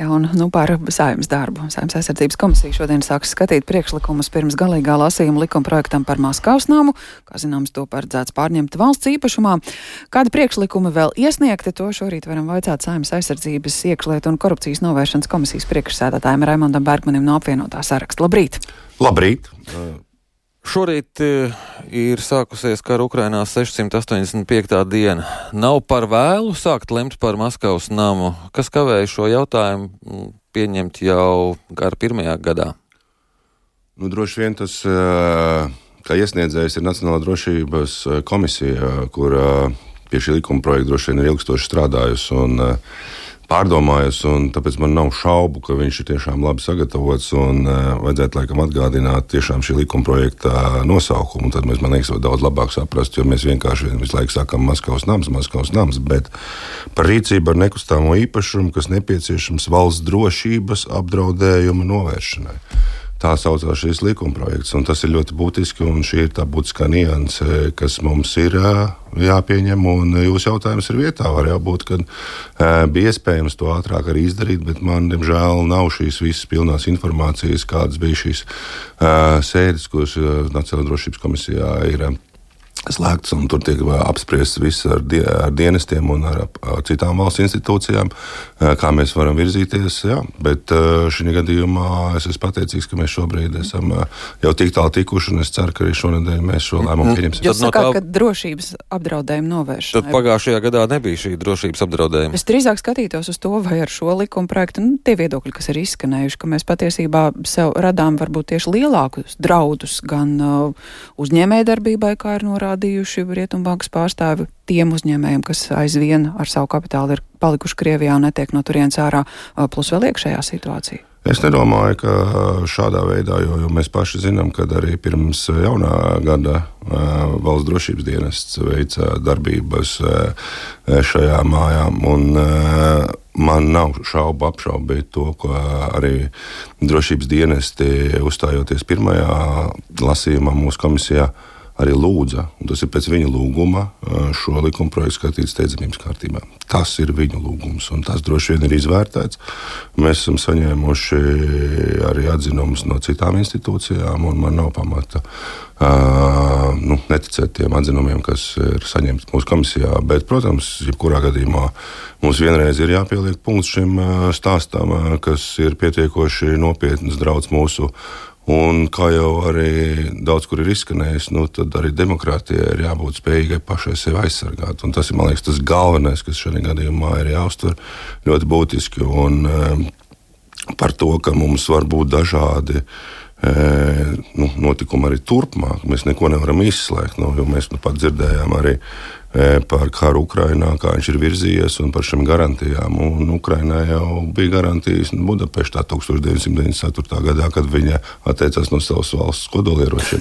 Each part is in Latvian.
Jā, un nu, par saimnes darbu. Saimnes aizsardzības komisija šodien sāks skatīt priekšlikumus pirms galīgā lasījuma likuma projektam par Maskavas namu. Kā zināms, to paredzēts pārņemt valsts īpašumā. Kādi priekšlikumi vēl iesniegti, to šorīt varam vaicāt saimnes aizsardzības iekšlietu un korupcijas novēršanas komisijas priekšsēdētājiem Raimondam Bergmanim no apvienotā saraksta. Labrīt! Labrīt! Šorīt e, ir sākusies kara Ukrainā 685. diena. Nav par vēlu sākt lemt par Maskavas namu. Kas kavēja šo jautājumu pieņemt jau gara pirmajā gadā? Nu, droši vien tas, e, kā iesniedzējs, ir Nacionālā drošības e, komisija, kur pie šī likuma projekta droši vien ir ilgstoši strādājusi. Pārdomājis, un tāpēc man nav šaubu, ka viņš ir tiešām labi sagatavots. Un, uh, vajadzētu laikam atgādināt šī likuma projekta nosaukumu. Tad mēs, man liekas, daudz labāk saprast, jo mēs vienkārši visu laiku sakām Maskavas nams, Maskavas nams, bet par rīcību ar nekustamo īpašumu, kas nepieciešams valsts drošības apdraudējuma novēršanai. Tā saucās šis likumprojekts, un tas ir ļoti būtiski. Šī ir tā būtiskā nianse, kas mums ir jāpieņem. Jūsu jautājums ir vietā. Var jau būt, ka bija iespējams to ātrāk arī izdarīt, bet man, diemžēl, nav šīs visas pilnās informācijas, kādas bija šīs sēdes, kuras Nacionālajā drošības komisijā ir slēgts, un tur tiek apspriests viss ar, die, ar dienestiem un ar, ar citām valsts institūcijām, kā mēs varam virzīties. Jā. Bet šī gadījumā es esmu pateicīgs, ka mēs šobrīd esam jau tik tālu tikuši, un es ceru, ka arī šonadēļ mēs šo lēmumu pieņemsim. Jūs sakāt, no tā... ka drošības apdraudējuma novēršana. Tad pagājušajā gadā nebija šī drošības apdraudējuma. Es drīzāk skatītos uz to, vai ar šo likuma projektu, nu, tie viedokļi, kas ir izskanējuši, ka mēs patiesībā sev radām varbūt tieši lielākus draudus gan uh, uzņēmējdarbībai, kā ir norādīts norādījuši Rietumbankas pārstāvi tiem uzņēmējiem, kas aizvien ar savu kapitālu ir palikuši Krievijā un netiek no turienes ārā, plus vēl iekšējā situācija? Es nedomāju, ka šādā veidā, jo, jo mēs paši zinām, ka arī pirms jaunā gada valsts drošības dienests veica darbības šajā mājā. Un, man nav šaubu apšaubīt to, ko arī drošības dienesti uzstājoties pirmajā lasījumā mūsu komisijā arī lūdza, un tas ir pēc viņa lūguma, šo likuma projektu skatīt steidzamības kārtībā. Tas ir viņa lūgums, un tas droši vien ir izvērtēts. Mēs esam saņēmuši arī atzinumus no citām institūcijām, un man nav pamata uh, nu, neticēt tiem atzinumiem, kas ir saņemti mūsu komisijā. Bet, protams, jebkurā gadījumā mums vienreiz ir jāpieliek punkts šim stāstam, kas ir pietiekoši nopietns draudz mūsu Un kā jau arī daudz kur ir izskanējis, nu, tad arī demokrātijai ir jābūt spējīgai pašai sevi aizsargāt. Un tas ir liekas, tas galvenais, kas šajā gadījumā ir jāuztver ļoti būtiski. Un, um, par to, ka mums var būt dažādi e, nu, notikumi arī turpmāk. Mēs neko nevaram izslēgt. Nu, mēs nu pat dzirdējām arī par karu Ukrajinā, kā viņš ir virzījies un par šīm garantijām. Un Ukrainā jau bija garantijas Budapeštā 1994. gadā, kad viņa atteicās no savas valsts kodolieročiem.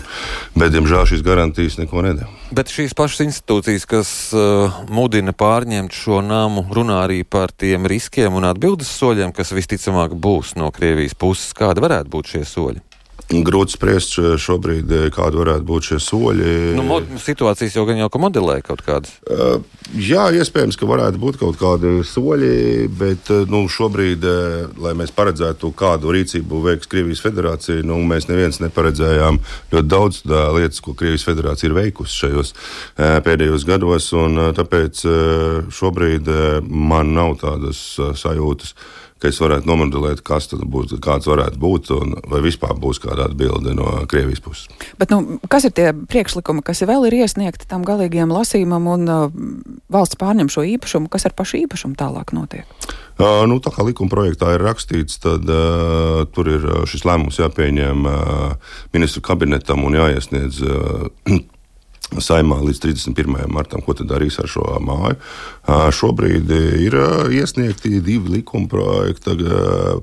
Bet, diemžēl, šīs garantijas neko nedēļ. Bet šīs pašas institūcijas, kas uh, mudina pārņemt šo namu, runā arī par tiem riskiem un atbildes soļiem, kas visticamāk būs no Krievijas puses. Kādi varētu būt šie soļi? Grūti spriest šobrīd, eh, kādi varētu būt šie soļi. Nu, situācijas jau gan jau modelē kaut kādas. Uh, jā, iespējams, ka varētu būt kaut kādi soļi, bet nu, šobrīd, lai mēs paredzētu, kādu rīcību veiks Krievijas federācija, nu, mēs neviens neparedzējām ļoti daudz lietas, ko Krievijas federācija ir veikusi šajos pēdējos gados. Un, tāpēc šobrīd man nav tādas sajūtas ka es varētu nomodelēt, kas tad būtu, kāds varētu būt, un vai vispār būs kāda atbilde no Krievijas puses. Bet, nu, kas ir tie priekšlikumi, kas vēl ir iesniegti tam galīgajam lasījumam un uh, valsts pārņem šo īpašumu, kas ar pašu īpašumu tālāk notiek? Uh, nu, tā kā likuma projektā ir rakstīts, tad uh, tur ir uh, šis lēmums jāpieņem uh, ministru kabinetam un jāiesniedz. Uh, saimā līdz 31. martam, ko darīs ar šo māju. Šobrīd ir iesniegti divi likuma projekta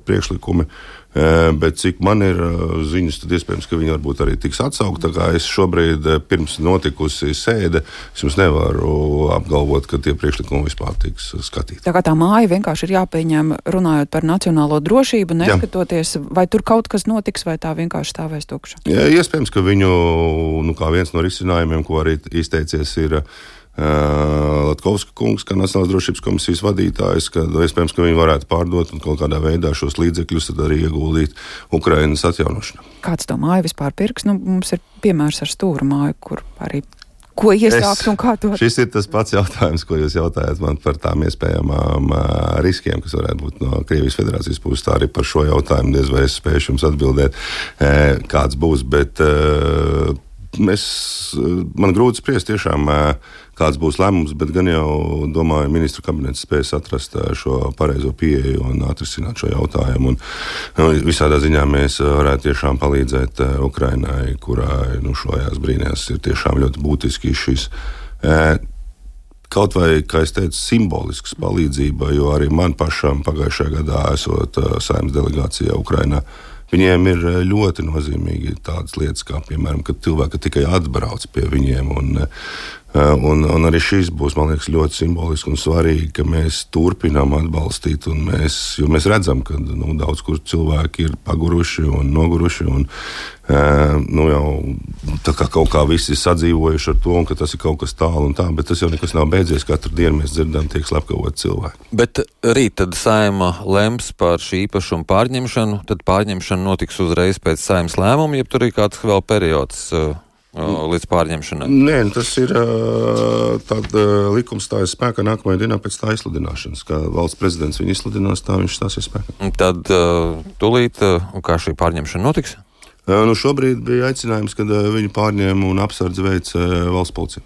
priekšlikumi. Bet cik man ir ziņas, tad iespējams, ka viņi varbūt arī tiks atsaukti. Es šobrīd, pirms notikusi sēde, es jums nevaru apgalvot, ka tie priekšlikumi vispār tiks skatīti. Tā kā tā māja vienkārši ir jāpieņem, runājot par nacionālo drošību, neskatoties, Jā. vai tur kaut kas notiks, vai tā vienkārši stāvēs tukša. Jā, iespējams, ka viņu nu, viens no risinājumiem, ko arī izteicies, ir Latkovska kungs, kā Nacionālās drošības komisijas vadītājs, ka iespējams, ka viņi varētu pārdot un kaut kādā veidā šos līdzekļus arī ieguldīt Ukrainas atjaunošanā. Kāds to māju vispār pirks? Nu, mums ir piemērs ar stūra māju, kur arī ko iesākt es, un kā to? Šis ir tas pats jautājums, ko jūs jautājat man par tām iespējamām uh, riskiem, kas varētu būt no Krievijas federācijas puses. Tā arī par šo jautājumu diez vai es spēšu jums atbildēt, uh, kāds būs. Bet, Es, man grūti spriest, tiešām, kāds būs lēmums, bet gan jau domāju, ministru kabinets spēs atrast šo pareizo pieeju un atrisināt šo jautājumu. Un, nu, visādā ziņā mēs varētu tiešām palīdzēt Ukrainai, kurai nu, šajās brīnās ir tiešām ļoti būtiski šis. Kaut vai, kā es teicu, simbolisks palīdzība, jo arī man pašam pagājušajā gadā esot saimnes delegācijā Ukrainā. Viņiem ir eh, ļoti nozīmīgi tādas lietas, kā piemēram, kad cilvēki tikai atbrauc pie viņiem. Un, eh, un, un arī šis būs liekas, ļoti simbolisks un svarīgi, ka mēs turpinām atbalstīt. Mēs, jo mēs redzam, ka nu, daudz kur cilvēki ir paguruši un noguruši. Un, nu, jau kā kaut kā visi ir sadzīvojuši ar to, un tas ir kaut kas tālu un tā, bet tas jau nekas nav beidzies. Katru dienu mēs dzirdam, tiek slepkavot cilvēki. Bet rīt tad saima lems par šī īpašuma pārņemšanu, tad pārņemšana notiks uzreiz pēc saimas lēmuma, ja tur ir kāds vēl periods. Līdz pārņemšanai. Nē, nu, tas ir tāds likums stājas spēkā nākamajā dienā pēc tā izsludināšanas. Kā valsts prezidents viņu izsludinās, tā viņš stāsies spēkā. Tad tūlīt, kā šī pārņemšana notiks? Nu, šobrīd bija aicinājums, kad viņu pārņēma un apsardz veids valsts policija.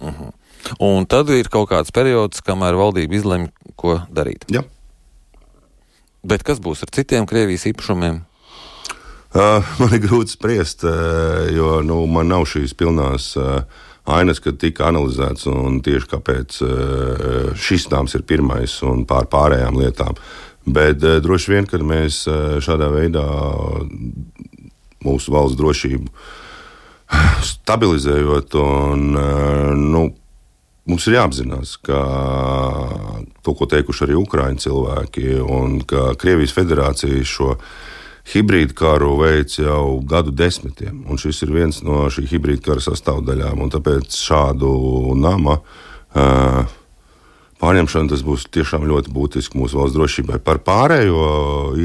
Uh mhm. -huh. Un tad ir kaut kāds periods, kamēr valdība izlemj, ko darīt. Jā. Bet kas būs ar citiem Krievijas īpašumiem? Uh, man ir grūti spriest, uh, jo nu, man nav šīs pilnās uh, ainas, kad tika analizēts un tieši kāpēc šis nāms ir pirmais un pār pārējām lietām. Bet droši vien, kad mēs šādā veidā mūsu valsts drošību stabilizējot. Un, nu, mums ir jāapzinās, ka to, ko teikuši arī Ukrāņu cilvēki, un ka Krievijas federācija šo hibrīdu karu veids jau gadu desmitiem. Un šis ir viens no šī hibrīda kara sastāvdaļām. Tāpēc šādu nama uh, pārņemšana tas būs tiešām ļoti būtiski mūsu valsts drošībai. Par pārējo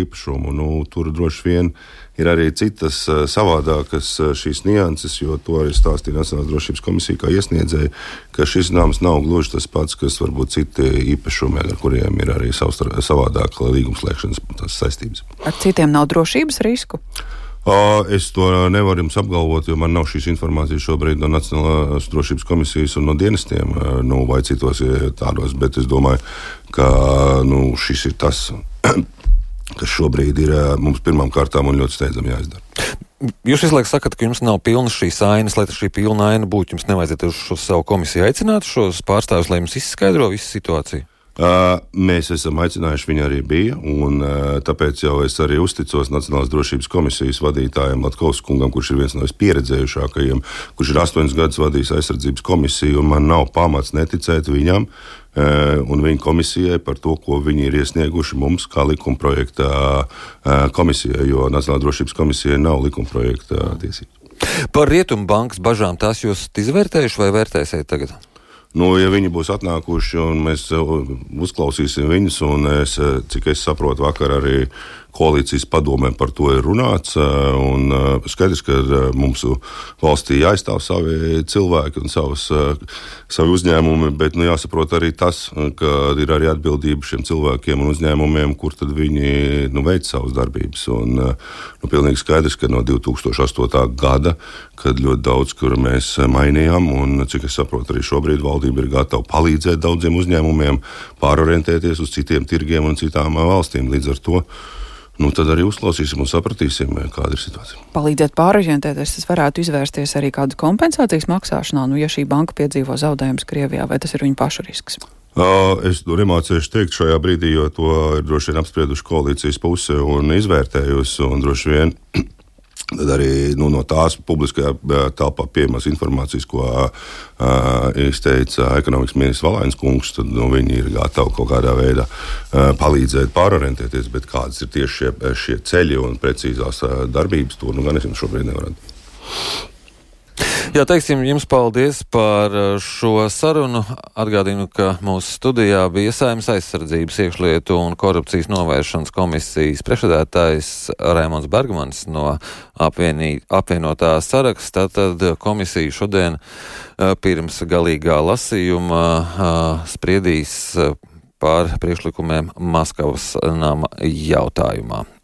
īpašumu nu, tur droši vien ir arī citas eh, savādākas eh, šīs nianses, jo to arī stāstīja Nacionālās drošības komisija, kā iesniedzēja, ka šis nams nav gluži tas pats, kas varbūt citi īpašumi, ar kuriem ir arī savādāka līgumslēgšanas saistības. Ar citiem nav drošības risku? Es to nevaru jums apgalvot, jo man nav šīs informācijas šobrīd no Nacionālās drošības komisijas un no dienestiem, nu, vai citos tādos. Bet es domāju, ka nu, šis ir tas, kas šobrīd ir mums pirmām kārtām un ļoti steidzami jāizdara. Jūs visu laiku sakat, ka jums nav pilnas šīs ainas, lai šī pilna aina būtu. Jums nevajadzētu uz savu komisiju aicināt šos pārstāvjus, lai jums izskaidro visu situāciju. Mēs esam aicinājuši, viņa arī bija. Un, tāpēc jau es arī uzticos Nacionālās drošības komisijas vadītājam Latkovs kungam, kurš ir viens no vispieredzējušākajiem, kurš ir astoņus gadus vadījis aizsardzības komisiju. Man nav pamats neticēt viņam un viņa komisijai par to, ko viņi ir iesnieguši mums, kā likumprojekta komisijai, jo Nacionālās drošības komisijai nav likumprojekta tiesības. Par Rietumbankas bažām tās jūs izvērtējuši vai vērtēsiet tagad? Nu, ja viņi būs atnākuši un mēs uzklausīsim viņus, un es, cik es saprotu, vakar arī koalīcijas padomē par to ir runāts. Un skaidrs, ka mums valstī jāizstāv savi cilvēki un savas, savi uzņēmumi, bet nu, jāsaprot arī tas, ka ir arī atbildība šiem cilvēkiem un uzņēmumiem, kur tad viņi nu, veic savas darbības. Un, nu, pilnīgi skaidrs, ka no 2008. gada, kad ļoti daudz kur mēs mainījām, un cik es saprotu, arī šobrīd valdība ir gatava palīdzēt daudziem uzņēmumiem pārorientēties uz citiem tirgiem un citām valstīm. Līdz ar to nu, tad arī uzklausīsim un sapratīsim, kāda ir situācija. Palīdzēt pārorientēties, tas varētu izvērsties arī kādu kompensācijas maksāšanā, nu, ja šī banka piedzīvo zaudējumus Krievijā, vai tas ir viņu pašu risks? Es to nemācīšu teikt šajā brīdī, jo to ir droši vien apsprieduši koalīcijas puse un izvērtējusi. Un droši vien Tad arī nu, no tās publiskajā telpā pieejamas informācijas, ko uh, izteica ekonomikas ministrs Valēns kungs, tad nu, viņi ir gatavi kaut kādā veidā uh, palīdzēt pārorientēties. Bet kādas ir tieši šie, šie ceļi un precīzās uh, darbības, to nu, gan es jums šobrīd nevaru. Jā, teiksim, jums paldies par uh, šo sarunu. Atgādinu, ka mūsu studijā bija Saimnes aizsardzības iekšlietu un korupcijas novēršanas komisijas priekšsēdētājs Rēmons Bergmans no apvienī, apvienotā saraksta. Tad komisija šodien uh, pirms galīgā lasījuma uh, spriedīs par priekšlikumiem Maskavas nama jautājumā.